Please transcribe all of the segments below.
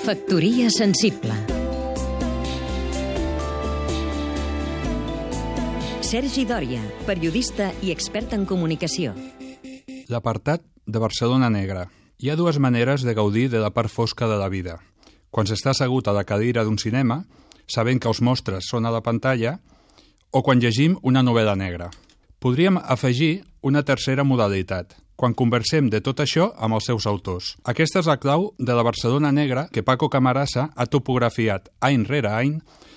Factoria sensible Sergi Dòria, periodista i expert en comunicació. L'apartat de Barcelona Negra. Hi ha dues maneres de gaudir de la part fosca de la vida. Quan s'està assegut a la cadira d'un cinema, sabent que els mostres són a la pantalla, o quan llegim una novel·la negra. Podríem afegir una tercera modalitat, quan conversem de tot això amb els seus autors. Aquesta és la clau de la Barcelona Negra que Paco Camarasa ha topografiat any rere any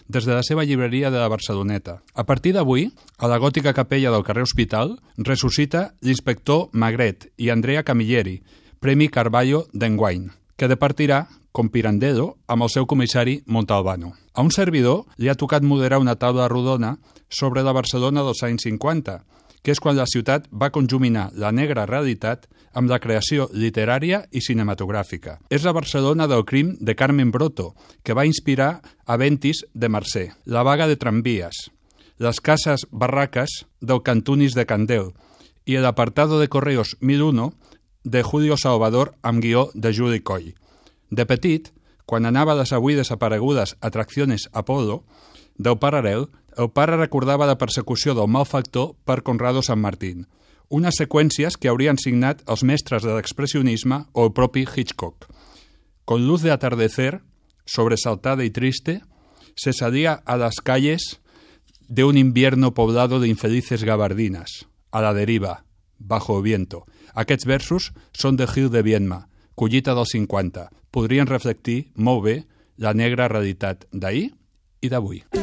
des de la seva llibreria de la Barceloneta. A partir d'avui, a la gòtica capella del carrer Hospital, ressuscita l'inspector Magret i Andrea Camilleri, Premi Carballo d'enguany, que departirà com Pirandello amb el seu comissari Montalbano. A un servidor li ha tocat moderar una taula rodona sobre la Barcelona dels anys 50, que és quan la ciutat va conjuminar la negra realitat amb la creació literària i cinematogràfica. És la Barcelona del crim de Carmen Broto, que va inspirar a Ventis de Mercè, la vaga de tramvies, les cases barraques del Cantunis de Candel i l'apartado de Correos 1001 de Julio Salvador amb guió de Juli Coll. De petit, quan anava a les avui desaparegudes atraccions Apolo, del paral·lel, el pare recordava la persecució del malfactor per Conrado San Martín, unes seqüències que haurien signat els mestres de l'expressionisme o el propi Hitchcock. Con luz de atardecer, sobresaltada y triste, se salía a las calles de un invierno poblado de infelices gabardinas, a la deriva, bajo viento. Aquests versos són de Gil de Viedma, collita dels 50. Podrien reflectir molt la negra realitat d'ahir i d'avui.